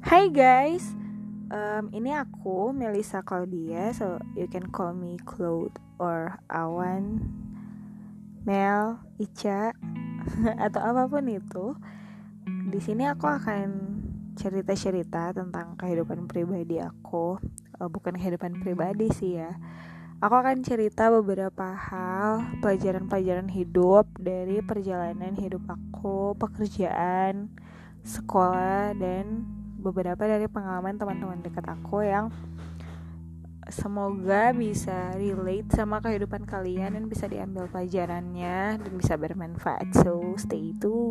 Hai guys, um, ini aku Melissa Claudia, so you can call me Claude or Awan, Mel, Ica, atau apa pun itu. Di sini aku akan cerita-cerita tentang kehidupan pribadi aku, uh, bukan kehidupan pribadi sih ya. Aku akan cerita beberapa hal, pelajaran-pelajaran hidup dari perjalanan hidup aku, pekerjaan, sekolah, dan beberapa dari pengalaman teman-teman dekat aku yang semoga bisa relate sama kehidupan kalian dan bisa diambil pelajarannya dan bisa bermanfaat. So, stay tune.